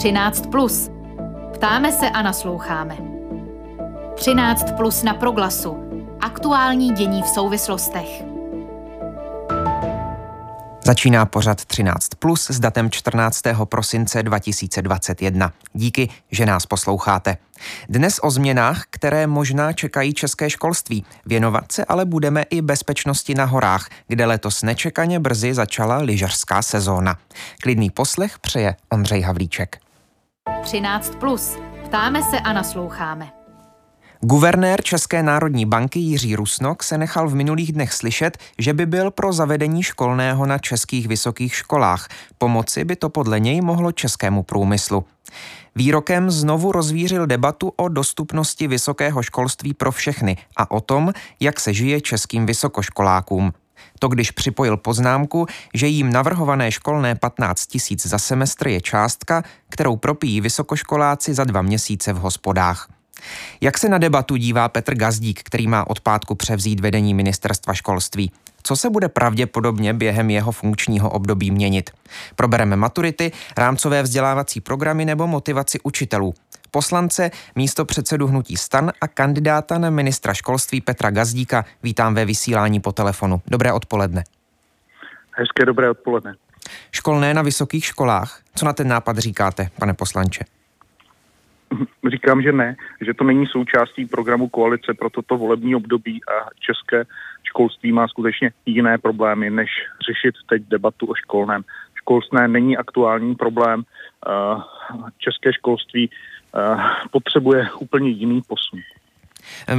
13. Plus. Ptáme se a nasloucháme. 13 plus na proglasu. Aktuální dění v souvislostech. Začíná pořad 13 plus s datem 14. prosince 2021. Díky, že nás posloucháte. Dnes o změnách, které možná čekají české školství. Věnovat se ale budeme i bezpečnosti na horách, kde letos nečekaně brzy začala lyžařská sezóna. Klidný poslech přeje Ondřej Havlíček. 13 plus. Ptáme se a nasloucháme. Guvernér České národní banky Jiří Rusnok se nechal v minulých dnech slyšet, že by byl pro zavedení školného na českých vysokých školách. Pomoci by to podle něj mohlo českému průmyslu. Výrokem znovu rozvířil debatu o dostupnosti vysokého školství pro všechny a o tom, jak se žije českým vysokoškolákům. To když připojil poznámku, že jim navrhované školné 15 tisíc za semestr je částka, kterou propíjí vysokoškoláci za dva měsíce v hospodách. Jak se na debatu dívá Petr Gazdík, který má od pátku převzít vedení ministerstva školství? Co se bude pravděpodobně během jeho funkčního období měnit? Probereme maturity, rámcové vzdělávací programy nebo motivaci učitelů. Poslance, místo předsedu hnutí stan a kandidáta na ministra školství Petra Gazdíka vítám ve vysílání po telefonu. Dobré odpoledne. Hezké dobré odpoledne. Školné na vysokých školách. Co na ten nápad říkáte, pane poslanče? Říkám, že ne, že to není součástí programu koalice pro toto volební období a české školství má skutečně jiné problémy, než řešit teď debatu o školném. Školstné není aktuální problém. Eh, české školství potřebuje úplně jiný posun.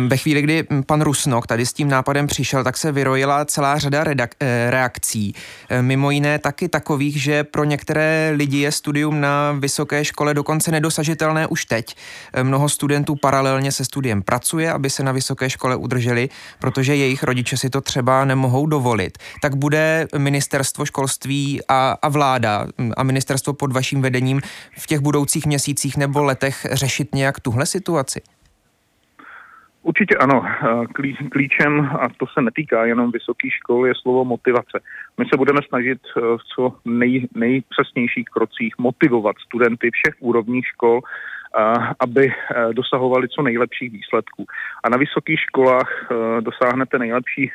Ve chvíli, kdy pan Rusnok tady s tím nápadem přišel, tak se vyrojila celá řada redak- eh, reakcí. Mimo jiné taky takových, že pro některé lidi je studium na vysoké škole dokonce nedosažitelné už teď. Mnoho studentů paralelně se studiem pracuje, aby se na vysoké škole udrželi, protože jejich rodiče si to třeba nemohou dovolit. Tak bude ministerstvo školství a, a vláda a ministerstvo pod vaším vedením v těch budoucích měsících nebo letech řešit nějak tuhle situaci? Určitě ano. Eh, klíčem, a to se netýká jenom vysokých škol, je slovo motivace. My se budeme snažit eh, v co nej, nejpřesnějších krocích motivovat studenty všech úrovních škol aby eh, dosahovali co nejlepších výsledků. A na vysokých školách eh, dosáhnete nejlepší,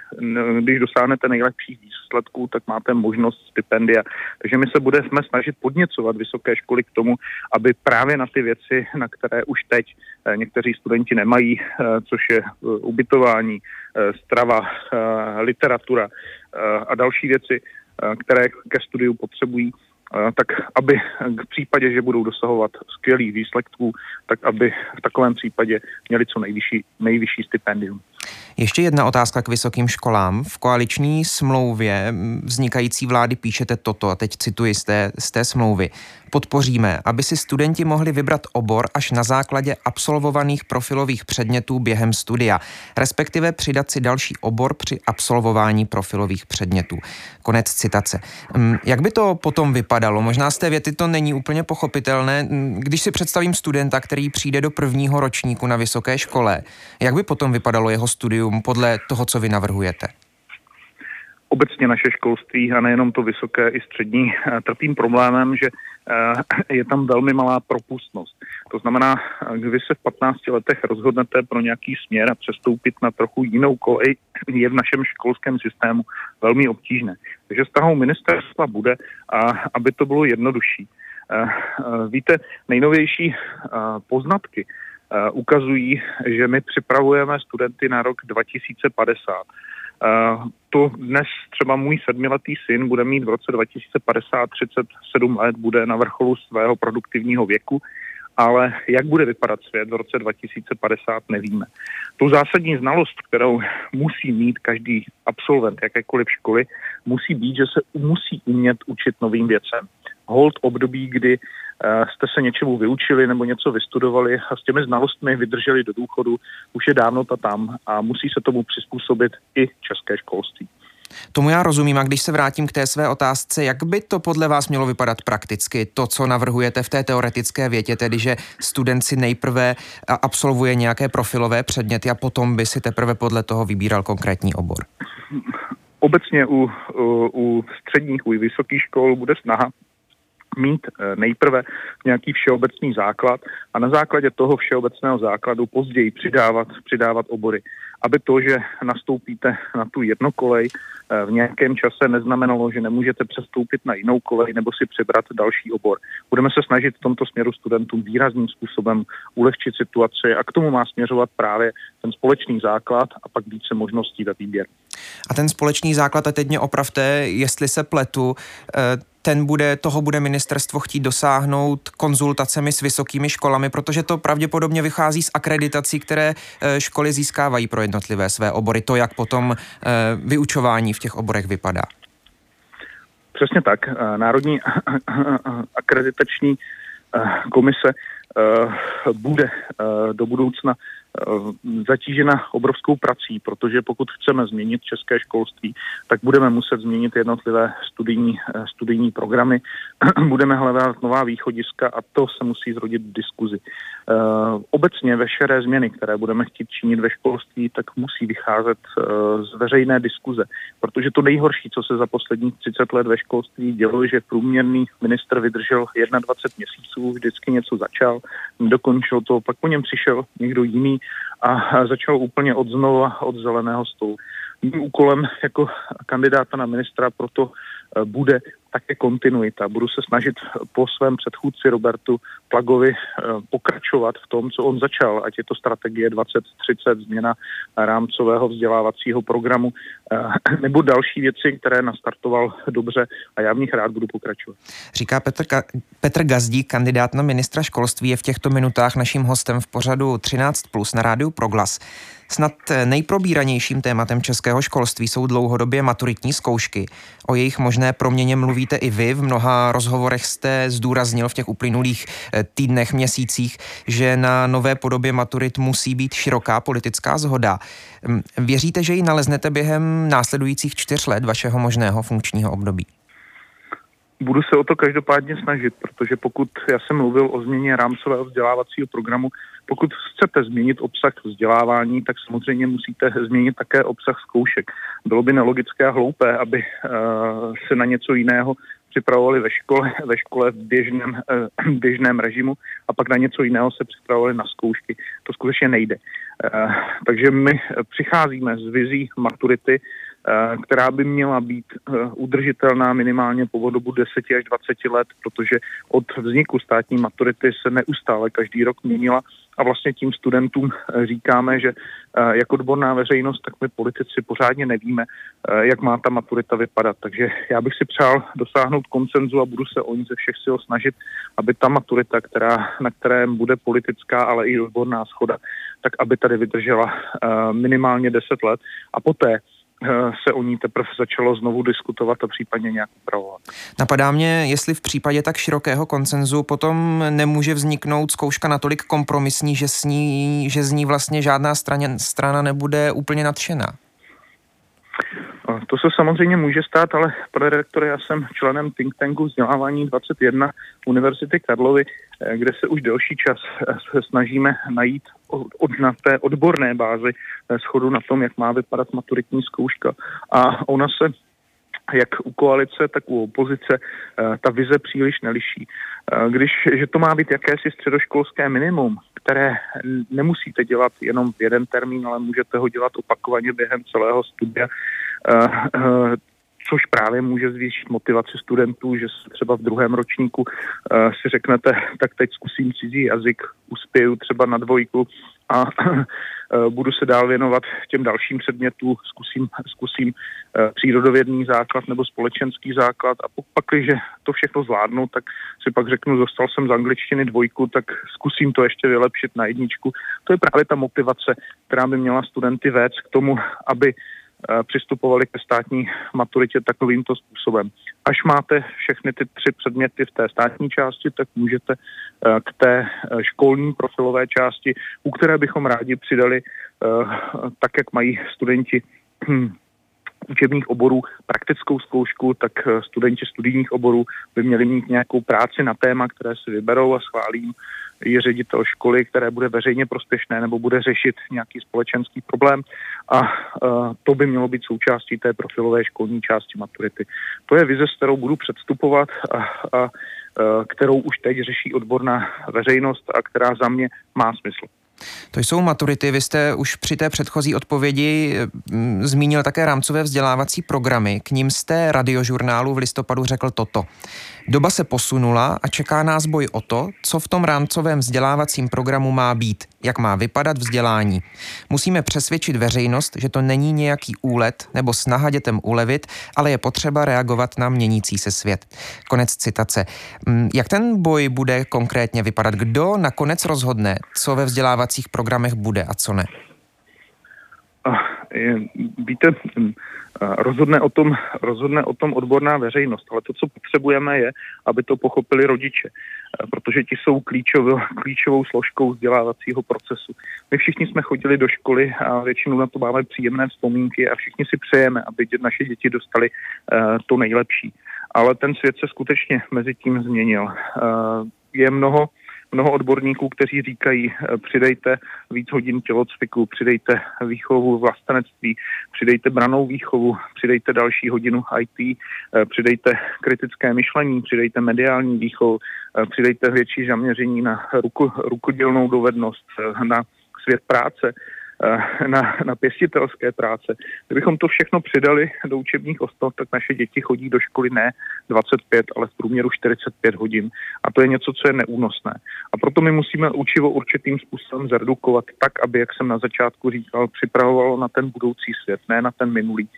když dosáhnete nejlepších výsledků, tak máte možnost stipendia. Takže my se budeme snažit podněcovat vysoké školy k tomu, aby právě na ty věci, na které už teď eh, někteří studenti nemají, což je ubytování, strava, literatura a další věci, které ke studiu potřebují, tak aby v případě, že budou dosahovat skvělých výsledků, tak aby v takovém případě měli co nejvyšší, nejvyšší stipendium. Ještě jedna otázka k vysokým školám. V koaliční smlouvě vznikající vlády píšete toto, a teď cituji z té, z té smlouvy. Podpoříme, aby si studenti mohli vybrat obor až na základě absolvovaných profilových předmětů během studia, respektive přidat si další obor při absolvování profilových předmětů. Konec citace. Jak by to potom vypadalo? Možná z té věty to není úplně pochopitelné. Když si představím studenta, který přijde do prvního ročníku na vysoké škole, jak by potom vypadalo jeho studium podle toho, co vy navrhujete? Obecně naše školství a nejenom to vysoké i střední eh, trpím problémem, že eh, je tam velmi malá propustnost. To znamená, eh, když se v 15 letech rozhodnete pro nějaký směr a přestoupit na trochu jinou kolej, je v našem školském systému velmi obtížné. Takže snahou ministerstva bude, aby to bylo jednodušší. Víte, nejnovější poznatky Eh, ukazují, že my připravujeme studenty na rok 2050. Uh, to dnes třeba můj sedmiletý syn bude mít v roce 2050 37 let, bude na vrcholu svého produktivního věku, ale jak bude vypadat svět v roce 2050, nevíme. Tu zásadní znalost, kterou musí mít každý absolvent jakékoliv školy, musí být, že se musí umět učit novým věcem. Hold období, kdy Eh, jste se něčemu vyučili nebo něco vystudovali a s těmi znalostmi vydrželi do důchodu, už je dávno ta tam a musí se tomu přizpůsobit i české školství. Tomu já rozumím a když se vrátím k té své otázce, jak by to podle vás mělo vypadat prakticky, to, co navrhujete v té teoretické větě, tedy že student si nejprve absolvuje nějaké profilové předměty a potom by si teprve podle toho vybíral konkrétní obor? Obecně u, u, u středních, u vysokých škol bude snaha mít nejprve nějaký všeobecný základ a na základě toho všeobecného základu později přidávat, přidávat obory aby to, že nastoupíte na tu jednokolej eh, v nějakém čase neznamenalo, že nemůžete přestoupit na jinou kolej nebo si přebrat další obor. Budeme se snažit v tomto směru studentům výrazným způsobem ulehčit situaci a k tomu má směřovat právě ten společný základ a pak více možností ve výběru. A ten společný základ, a teď mě opravte, jestli se pletu, eh, ten bude, toho bude ministerstvo chtít dosáhnout konzultacemi s vysokými školami, protože to pravděpodobně vychází z akreditací, které eh, školy získávají pro jednotlivé své obory. To, jak potom eh, vyučování v těch oborech vypadá. Přesně tak. Národní akreditační komise bude do budoucna zatížena obrovskou prací, protože pokud chceme změnit české školství, tak budeme muset změnit jednotlivé studijní, eh, studijní programy, budeme hledat nová východiska a to se musí zrodit v diskuzi. Eh, obecně veškeré změny, které budeme chtít činit ve školství, tak musí vycházet z veřejné diskuze, protože to nejhorší, co se za posledních 30 let ve školství dělo, že průměrný minister vydržel 21 měsíců, vždycky něco začal, dokončil to, pak po něm přišel někdo jiný a začal úplně od znova od zeleného stolu. Mým úkolem jako kandidáta na ministra proto eh, bude také kontinuita. Budu se snažit po svém předchůdci Robertu Plagovi eh, pokračovat v tom, co on začal, ať je to strategie 2030, změna rámcového vzdělávacího programu, eh, nebo další věci, které nastartoval dobře a já v nich rád budu pokračovat. Říká Petr, Ka- Petr Gazdík, kandidát na ministra školství, je v těchto minutách naším hostem v pořadu 13+, plus na rádiu Proglas. Snad nejprobíranějším tématem českého školství jsou dlouhodobě maturitní zkoušky. O jejich možné proměně mluvíte i vy. V mnoha rozhovorech jste zdůraznil v těch uplynulých eh, týdnech, měsících, že na nové podobě maturit musí být široká politická zhoda. Hm, věříte, že ji naleznete během následujících čtyř let vašeho možného funkčního období? Budu se o to každopádně snažit, protože pokud já jsem mluvil o změně rámcového vzdělávacího programu, pokud chcete změnit obsah vzdělávání, tak samozřejmě musíte změnit také obsah zkoušek. Bylo by nelogické a hloupé, aby uh, se na něco jiného připravovali ve škole, ve škole v běžném, uh, běžném režimu a pak na něco jiného se připravovali na zkoušky. To skutečně nejde. Uh, takže my přicházíme z vizí maturity, která by měla být eh, udržitelná minimálně po dobu 10 až 20 let, protože od vzniku státní maturity se neustále každý rok měnila a vlastně tím studentům eh, říkáme, že jako odborná veřejnost, tak my politici pořádně nevíme, jak má ta maturita vypadat. Takže já bych si přál dosáhnout koncenzu a budu se o ní ze všech sil snažit, aby ta maturita, která, na kterém bude politická, ale i odborná schoda, tak aby tady vydržela minimálně 10 let a poté Eh, se o ní teprve začalo znovu diskutovat a případně nějak upravovat. Napadá mě, jestli v případě tak širokého koncenzu potom nemůže vzniknout zkouška natolik kompromisní, že, s ní, že z ní vlastně žádná straně, strana nebude úplně nadšená. To se samozřejmě může stát, ale pane redaktore, já jsem členem think tanku vzdělávání 21 Univerzity Karlovy, eh, kde se už delší čas eh, snažíme najít od, na té odborné bázi eh, schodu na tom, jak má vypadat maturitní zkouška. A ona se jak u koalice, tak u opozice ta vize příliš neliší. Když, že to má být jakési středoškolské minimum, které nemusíte dělat jenom v jeden termín, ale můžete ho dělat opakovaně během celého studia, což právě může zvýšit motivaci studentů, že třeba v druhém ročníku uh, si řeknete, tak teď zkusím cizí jazyk, uspěju třeba na dvojku a uh, budu se dál věnovat těm dalším předmětům, zkusím, zkusím uh, přírodovědný základ nebo společenský základ a pak, když to všechno zvládnu, tak si pak řeknu, dostal jsem z angličtiny dvojku, tak zkusím to ještě vylepšit na jedničku. To je právě ta motivace, která by měla studenty vést k tomu, aby Eh, přistupovali ke státní maturitě takovýmto způsobem. Až máte všechny ty tři předměty v té státní části, tak můžete eh, k té eh, školní profilové části, u které bychom rádi přidali tak, jak mají studenti hm, učebních oborů praktickou zkoušku, tak studenti studijních oborů by měli mít nějakou práci na téma, které si vyberou a schválí je ředitel školy, které bude veřejně prospěšné nebo bude řešit nějaký společenský problém a to by mělo být součástí té profilové školní části maturity. To je vize, s kterou budu předstupovat a, a kterou už teď řeší odborná veřejnost a která za mě má smysl. To jsou maturity. Vy jste už při té předchozí odpovědi mm, zmínil také rámcové vzdělávací programy. K ním jste radiožurnálu v listopadu řekl toto. Doba se posunula a čeká nás boj o to, co v tom rámcovém vzdělávacím programu má být, jak má vypadat vzdělání. Musíme přesvědčit veřejnost, že to není nějaký úlet nebo snaha dětem ulevit, ale je potřeba reagovat na měnící se svět. Konec citace. Mm, jak ten boj bude konkrétně vypadat? Kdo nakonec rozhodne, co ve vzdělávacích programech bude a co ne? Víte, rozhodne o, tom, rozhodne o tom odborná veřejnost, ale to, co potřebujeme, je, aby to pochopili rodiče, protože ti jsou klíčovou, klíčovou složkou vzdělávacího procesu. My všichni jsme chodili do školy a většinou na to máme příjemné vzpomínky a všichni si přejeme, aby naše děti dostali to nejlepší. Ale ten svět se skutečně mezi tím změnil. Je mnoho mnoho odborníků, kteří říkají, eh, přidejte víc hodin tělocviku, přidejte výchovu vlastenectví, přidejte branou výchovu, přidejte další hodinu IT, eh, přidejte kritické myšlení, přidejte mediální výchovu, eh, přidejte větší zaměření na ruku, rukodělnou dovednost, na svět práce. Eh, na, na pěstitelské práce. Kdybychom to všechno přidali do učebních osnov, tak naše děti chodí do školy ne 25, ale v průměru 45 hodin. A to je něco, co je neúnosné. A proto my musíme učivo určitým způsobem zredukovat tak, aby, jak jsem na začátku říkal, připravovalo na ten budoucí svět, ne na ten minulý.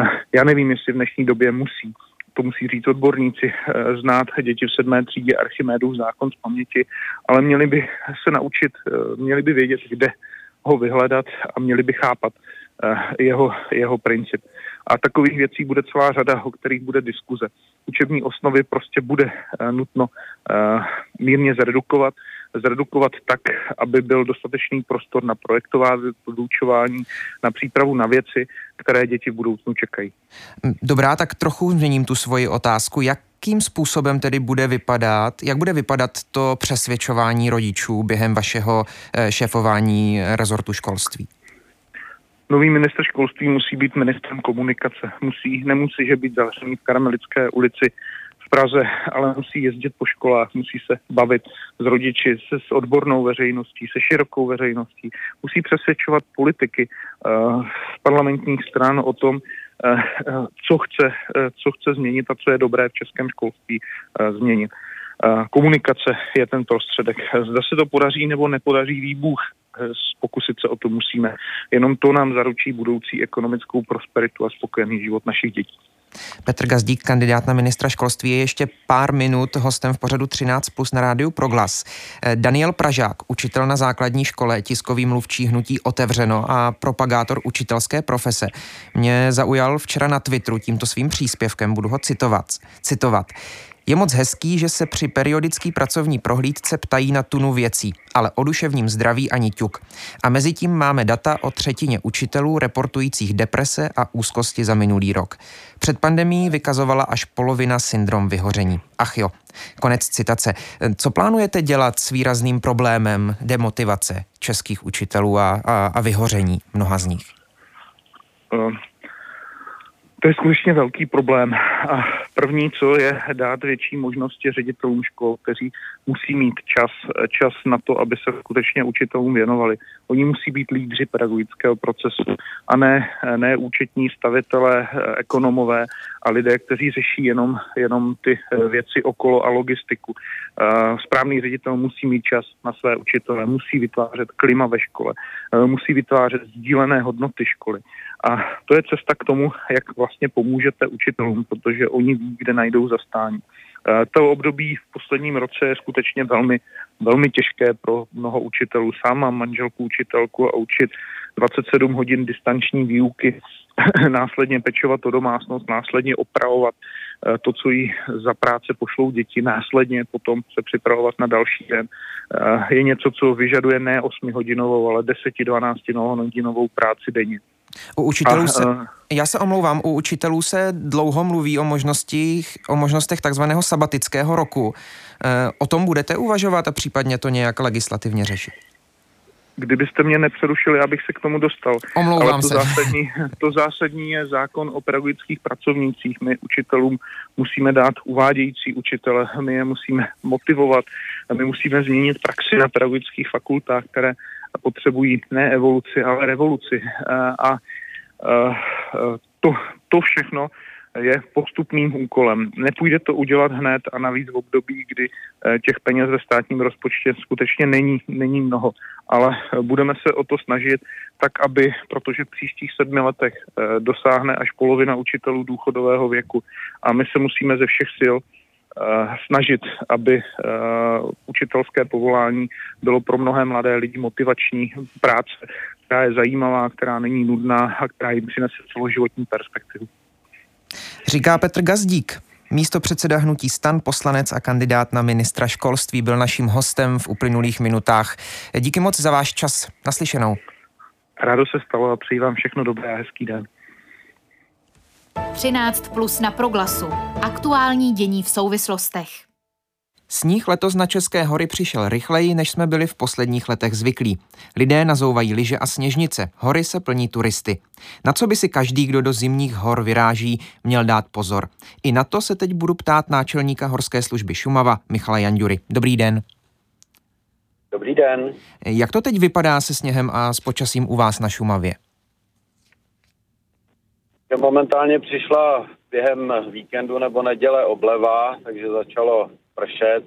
Eh, já nevím, jestli v dnešní době musí to musí říct odborníci, eh, znát děti v sedmé třídě Archimedův zákon z paměti, ale měli by se naučit, měli by vědět, kde ho vyhledat a měli by chápat eh, jeho, jeho princip. A takových věcí bude celá řada, o kterých bude diskuze. Učební osnovy prostě bude eh, nutno eh, mírně zredukovat, zredukovat tak, aby byl dostatečný prostor na projektová vyučování, na přípravu na věci, které děti v budoucnu čekají. Dobrá, tak trochu změním tu svoji otázku. Jak jakým způsobem tedy bude vypadat, jak bude vypadat to přesvědčování rodičů během vašeho eh, šéfování rezortu školství? Nový minister školství musí být ministrem komunikace. Musí, nemusí že být zavřený v Karamelické ulici v Praze, ale musí jezdit po školách, musí se bavit s rodiči, se s odbornou veřejností, se širokou veřejností. Musí přesvědčovat politiky uh, z parlamentních stran o tom, Eh, eh, co chce, eh, co chce změnit a co je dobré v českém školství změnit. Komunikace je ten prostředek. Zda se to podaří nebo nepodaří výbuch, pokusit se o to musíme. Jenom to nám zaručí budoucí ekonomickou prosperitu a spokojený život našich dětí. Petr Gazdík, kandidát na ministra školství, je ještě pár minut hostem v pořadu 13 plus na rádiu Proglas. Eh, Daniel Pražák, učitel na základní škole, tiskový mluvčí hnutí Otevřeno a propagátor učitelské profese, mě zaujal včera na Twitteru tímto svým příspěvkem, budu ho citovat. citovat. Je moc hezký, že se při periodický pracovní prohlídce ptají na tunu věcí, ale o duševním zdraví ani ťuk. A mezi tím máme data o třetině učitelů reportujících deprese a úzkosti za minulý rok. Před pandemí vykazovala až polovina syndrom vyhoření. Ach jo, konec citace. Co plánujete dělat s výrazným problémem demotivace českých učitelů a, a, a vyhoření mnoha z nich? Uh to je skutečně velký problém. A první, co je dát větší možnosti ředitelům škol, kteří musí mít čas, čas na to, aby se skutečně učitelům věnovali. Oni musí být lídři pedagogického procesu a ne, ne účetní stavitelé, ekonomové a lidé, kteří řeší jenom, jenom ty věci okolo a logistiku. Správný ředitel musí mít čas na své učitele, musí vytvářet klima ve škole, musí vytvářet sdílené hodnoty školy. A to je cesta k tomu, jak vlastně pomůžete učitelům, protože oni ví, kde najdou zastání. To období v posledním roce je skutečně velmi, velmi těžké pro mnoho učitelů. Sám mám manželku učitelku a učit 27 hodin distanční výuky, následně pečovat o domácnost, následně opravovat eh, to, co jí za práce pošlou děti, následně potom se připravovat na další den. Eh, je něco, co vyžaduje ne 8 hodinovou, ale 10-12 hodinovou práci denně. U učitelů se, já se omlouvám, u učitelů se dlouho mluví o možnostích, o možnostech takzvaného sabatického roku. O tom budete uvažovat a případně to nějak legislativně řešit? Kdybyste mě nepřerušili, abych se k tomu dostal. Omlouvám Ale to se. Zásadní, to zásadní je zákon o pedagogických pracovnících. My učitelům musíme dát uvádějící učitele, my je musíme motivovat, my musíme změnit praxi na pedagogických fakultách, které potřebují ne evoluci, ale revoluci. A, a to, to všechno je postupným úkolem. Nepůjde to udělat hned a navíc v období, kdy těch peněz ve státním rozpočtě skutečně není, není mnoho. Ale budeme se o to snažit tak, aby, protože v příštích sedmi letech dosáhne až polovina učitelů důchodového věku a my se musíme ze všech sil snažit, aby učitelské povolání bylo pro mnohé mladé lidi motivační práce, která je zajímavá, která není nudná a která jim přinese celoživotní perspektivu. Říká Petr Gazdík. Místo předseda hnutí stan, poslanec a kandidát na ministra školství byl naším hostem v uplynulých minutách. Díky moc za váš čas. Naslyšenou. Rádo se stalo a přeji vám všechno dobré a hezký den. 13 plus na proglasu. Aktuální dění v souvislostech. Sníh letos na České hory přišel rychleji, než jsme byli v posledních letech zvyklí. Lidé nazouvají lyže a sněžnice, hory se plní turisty. Na co by si každý, kdo do zimních hor vyráží, měl dát pozor? I na to se teď budu ptát náčelníka Horské služby Šumava Michala Jandury. Dobrý den. Dobrý den. Jak to teď vypadá se sněhem a s počasím u vás na Šumavě? Momentálně přišla během víkendu nebo neděle obleva, takže začalo pršet.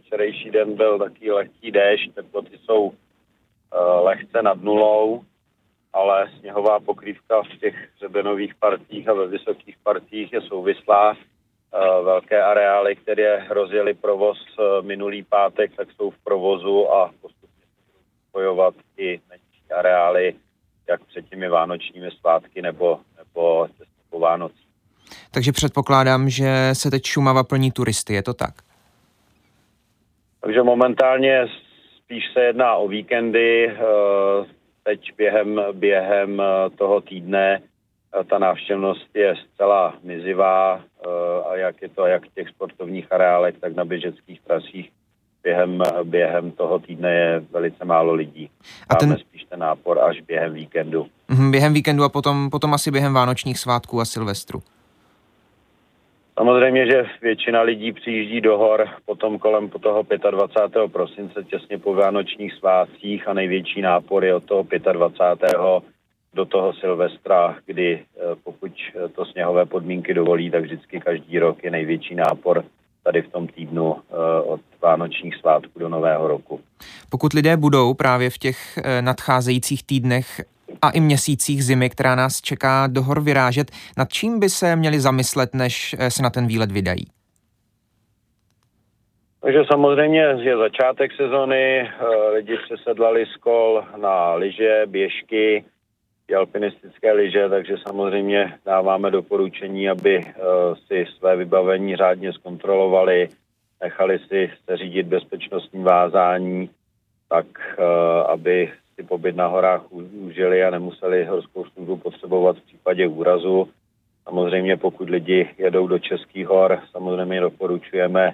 Včerejší den byl taký lehký déšť, teploty jsou lehce nad nulou, ale sněhová pokrývka v těch hřebenových partích a ve vysokých partích je souvislá. Velké areály, které rozjeli provoz minulý pátek, tak jsou v provozu a postupně spojovat i menší areály, jak před těmi vánočními svátky nebo, nebo po Vánocích. Takže předpokládám, že se teď Šumava plní turisty, je to tak? Takže momentálně spíš se jedná o víkendy. Teď během, během toho týdne ta návštěvnost je zcela mizivá a jak je to jak v těch sportovních areálech, tak na běžeckých trasích během, během toho týdne je velice málo lidí. A ten... spíš ten nápor až během víkendu. Během víkendu a potom, potom asi během vánočních svátků a Silvestru. Samozřejmě, že většina lidí přijíždí do hor potom kolem po toho 25. prosince těsně po vánočních svátcích a největší nápor je od toho 25. do toho Silvestra, kdy pokud to sněhové podmínky dovolí, tak vždycky každý rok je největší nápor tady v tom týdnu od vánočních svátků do nového roku. Pokud lidé budou právě v těch nadcházejících týdnech a i měsících zimy, která nás čeká do hor vyrážet, nad čím by se měli zamyslet, než se na ten výlet vydají? Takže samozřejmě je začátek sezony, lidi přesedlali z kol na lyže, běžky, alpinistické lyže, takže samozřejmě dáváme doporučení, aby si své vybavení řádně zkontrolovali, nechali si řídit bezpečnostní vázání, tak aby si pobyt na horách užili a nemuseli horskou službu potřebovat v případě úrazu. Samozřejmě pokud lidi jedou do Českých hor, samozřejmě doporučujeme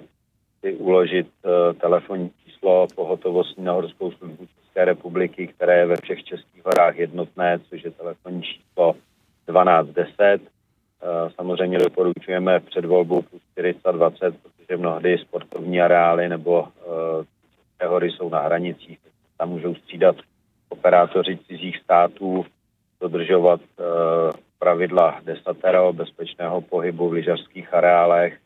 si uložit uh, telefonní číslo pohotovostní na horskou službu České republiky, které je ve všech českých horách jednotné, což je telefonní číslo 1210. Uh, samozřejmě doporučujeme před volbou plus 420, protože mnohdy sportovní areály nebo uh, hory jsou na hranicích, tam můžou střídat operátoři cizích států dodržovat e, pravidla desatero, bezpečného pohybu v lyžařských areálech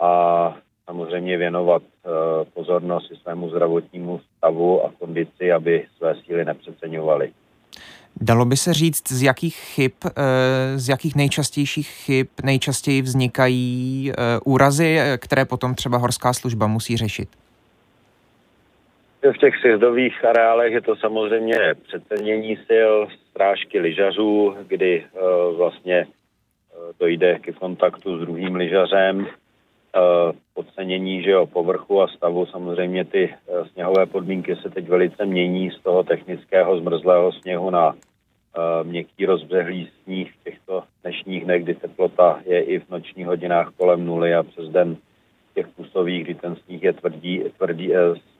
a samozřejmě věnovat e, pozornost svému zdravotnímu stavu a kondici, aby své síly nepřeceňovali. Dalo by se říct, z jakých chyb, z jakých nejčastějších chyb nejčastěji vznikají úrazy, které potom třeba horská služba musí řešit? V těch sjezdových areálech je to samozřejmě přecenění sil, strážky lyžařů, kdy uh, vlastně uh, dojde ke kontaktu s druhým lyžařem, uh, podcenění že jo, povrchu a stavu. Samozřejmě ty sněhové podmínky se teď velice mění z toho technického zmrzlého sněhu na měkký rozbřehlý sníh v těchto dnešních dnech, kdy teplota je i v nočních hodinách kolem nuly a přes den těch působích, kdy ten sníh je tvrdý, tvrdý,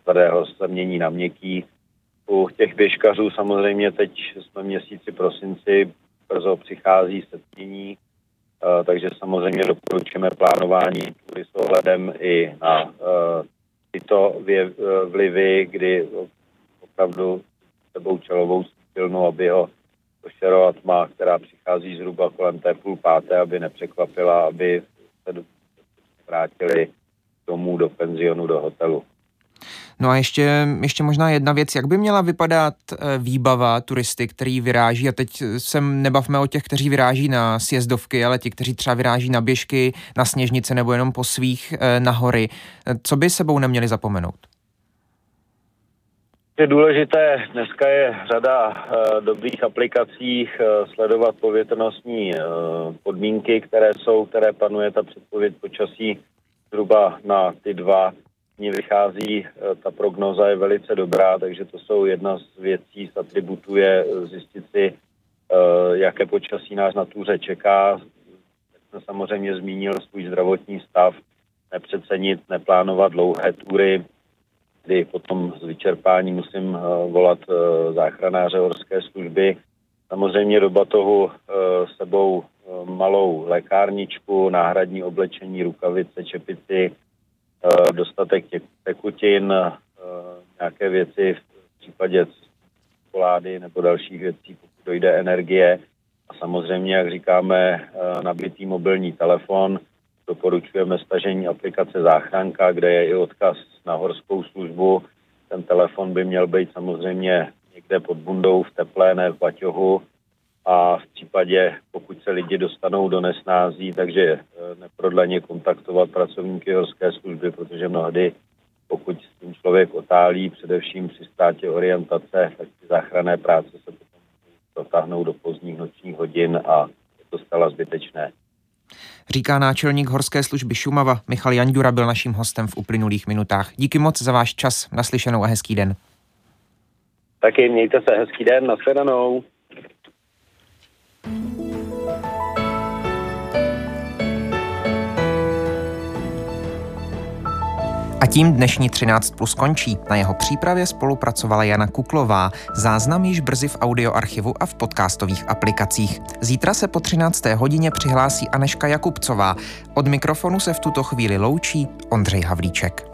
tvrdého se mění na měkký. U těch běžkařů samozřejmě teď jsme měsíci prosinci, brzo přichází setmění, takže samozřejmě doporučujeme plánování s ohledem i na tyto vlivy, kdy opravdu sebou čelovou svítilnu, aby ho košerová tma, která přichází zhruba kolem té půl páté, aby nepřekvapila, aby se vrátili domů do penzionu, do hotelu. No a ještě, ještě možná jedna věc, jak by měla vypadat eh, výbava turisty, který vyráží, a teď se nebavme o těch, kteří vyráží na sjezdovky, ale ti, kteří třeba vyráží na běžky, na sněžnice nebo jenom po svých eh, na hory. Co by sebou neměli zapomenout? Je důležité, dneska je řada uh, dobrých aplikací uh, sledovat povětrnostní uh, podmínky, které jsou, které panuje ta předpověď počasí zhruba na ty dva dny vychází, ta prognoza je velice dobrá, takže to jsou jedna z věcí, z atributů je zjistit si, jaké počasí nás na túře čeká. Jak jsem samozřejmě zmínil svůj zdravotní stav, nepřecenit, neplánovat dlouhé túry, kdy potom z vyčerpání musím volat záchranáře horské služby. Samozřejmě do batohu eh, sebou malou lékárničku, náhradní oblečení, rukavice, čepici, dostatek tekutin, nějaké věci v případě čokolády nebo dalších věcí, pokud dojde energie. A samozřejmě, jak říkáme, nabitý mobilní telefon – Doporučujeme stažení aplikace Záchranka, kde je i odkaz na horskou službu. Ten telefon by měl být samozřejmě někde pod bundou v teplé, ne v baťohu. A v případě, pokud se lidi dostanou do nesnází, takže eh, neprodleně kontaktovat pracovníky horské služby, protože mnohdy, pokud s tím člověk otálí, především při státě orientace, tak ty záchranné práce se potom dotáhnou do pozdních nočních hodin a je to zcela zbytečné. Říká náčelník Horské služby Šumava Michal Janďura byl naším hostem v uplynulých minutách. Díky moc za váš čas, naslyšenou a hezký den. Taky mějte se hezký den, nashledanou. A tím dnešní 13 plus končí. Na jeho přípravě spolupracovala Jana Kuklová. Záznam již brzy v audioarchivu a v podcastových aplikacích. Zítra se po 13. hodině přihlásí Aneška Jakubcová. Od mikrofonu se v tuto chvíli loučí Ondřej Havlíček.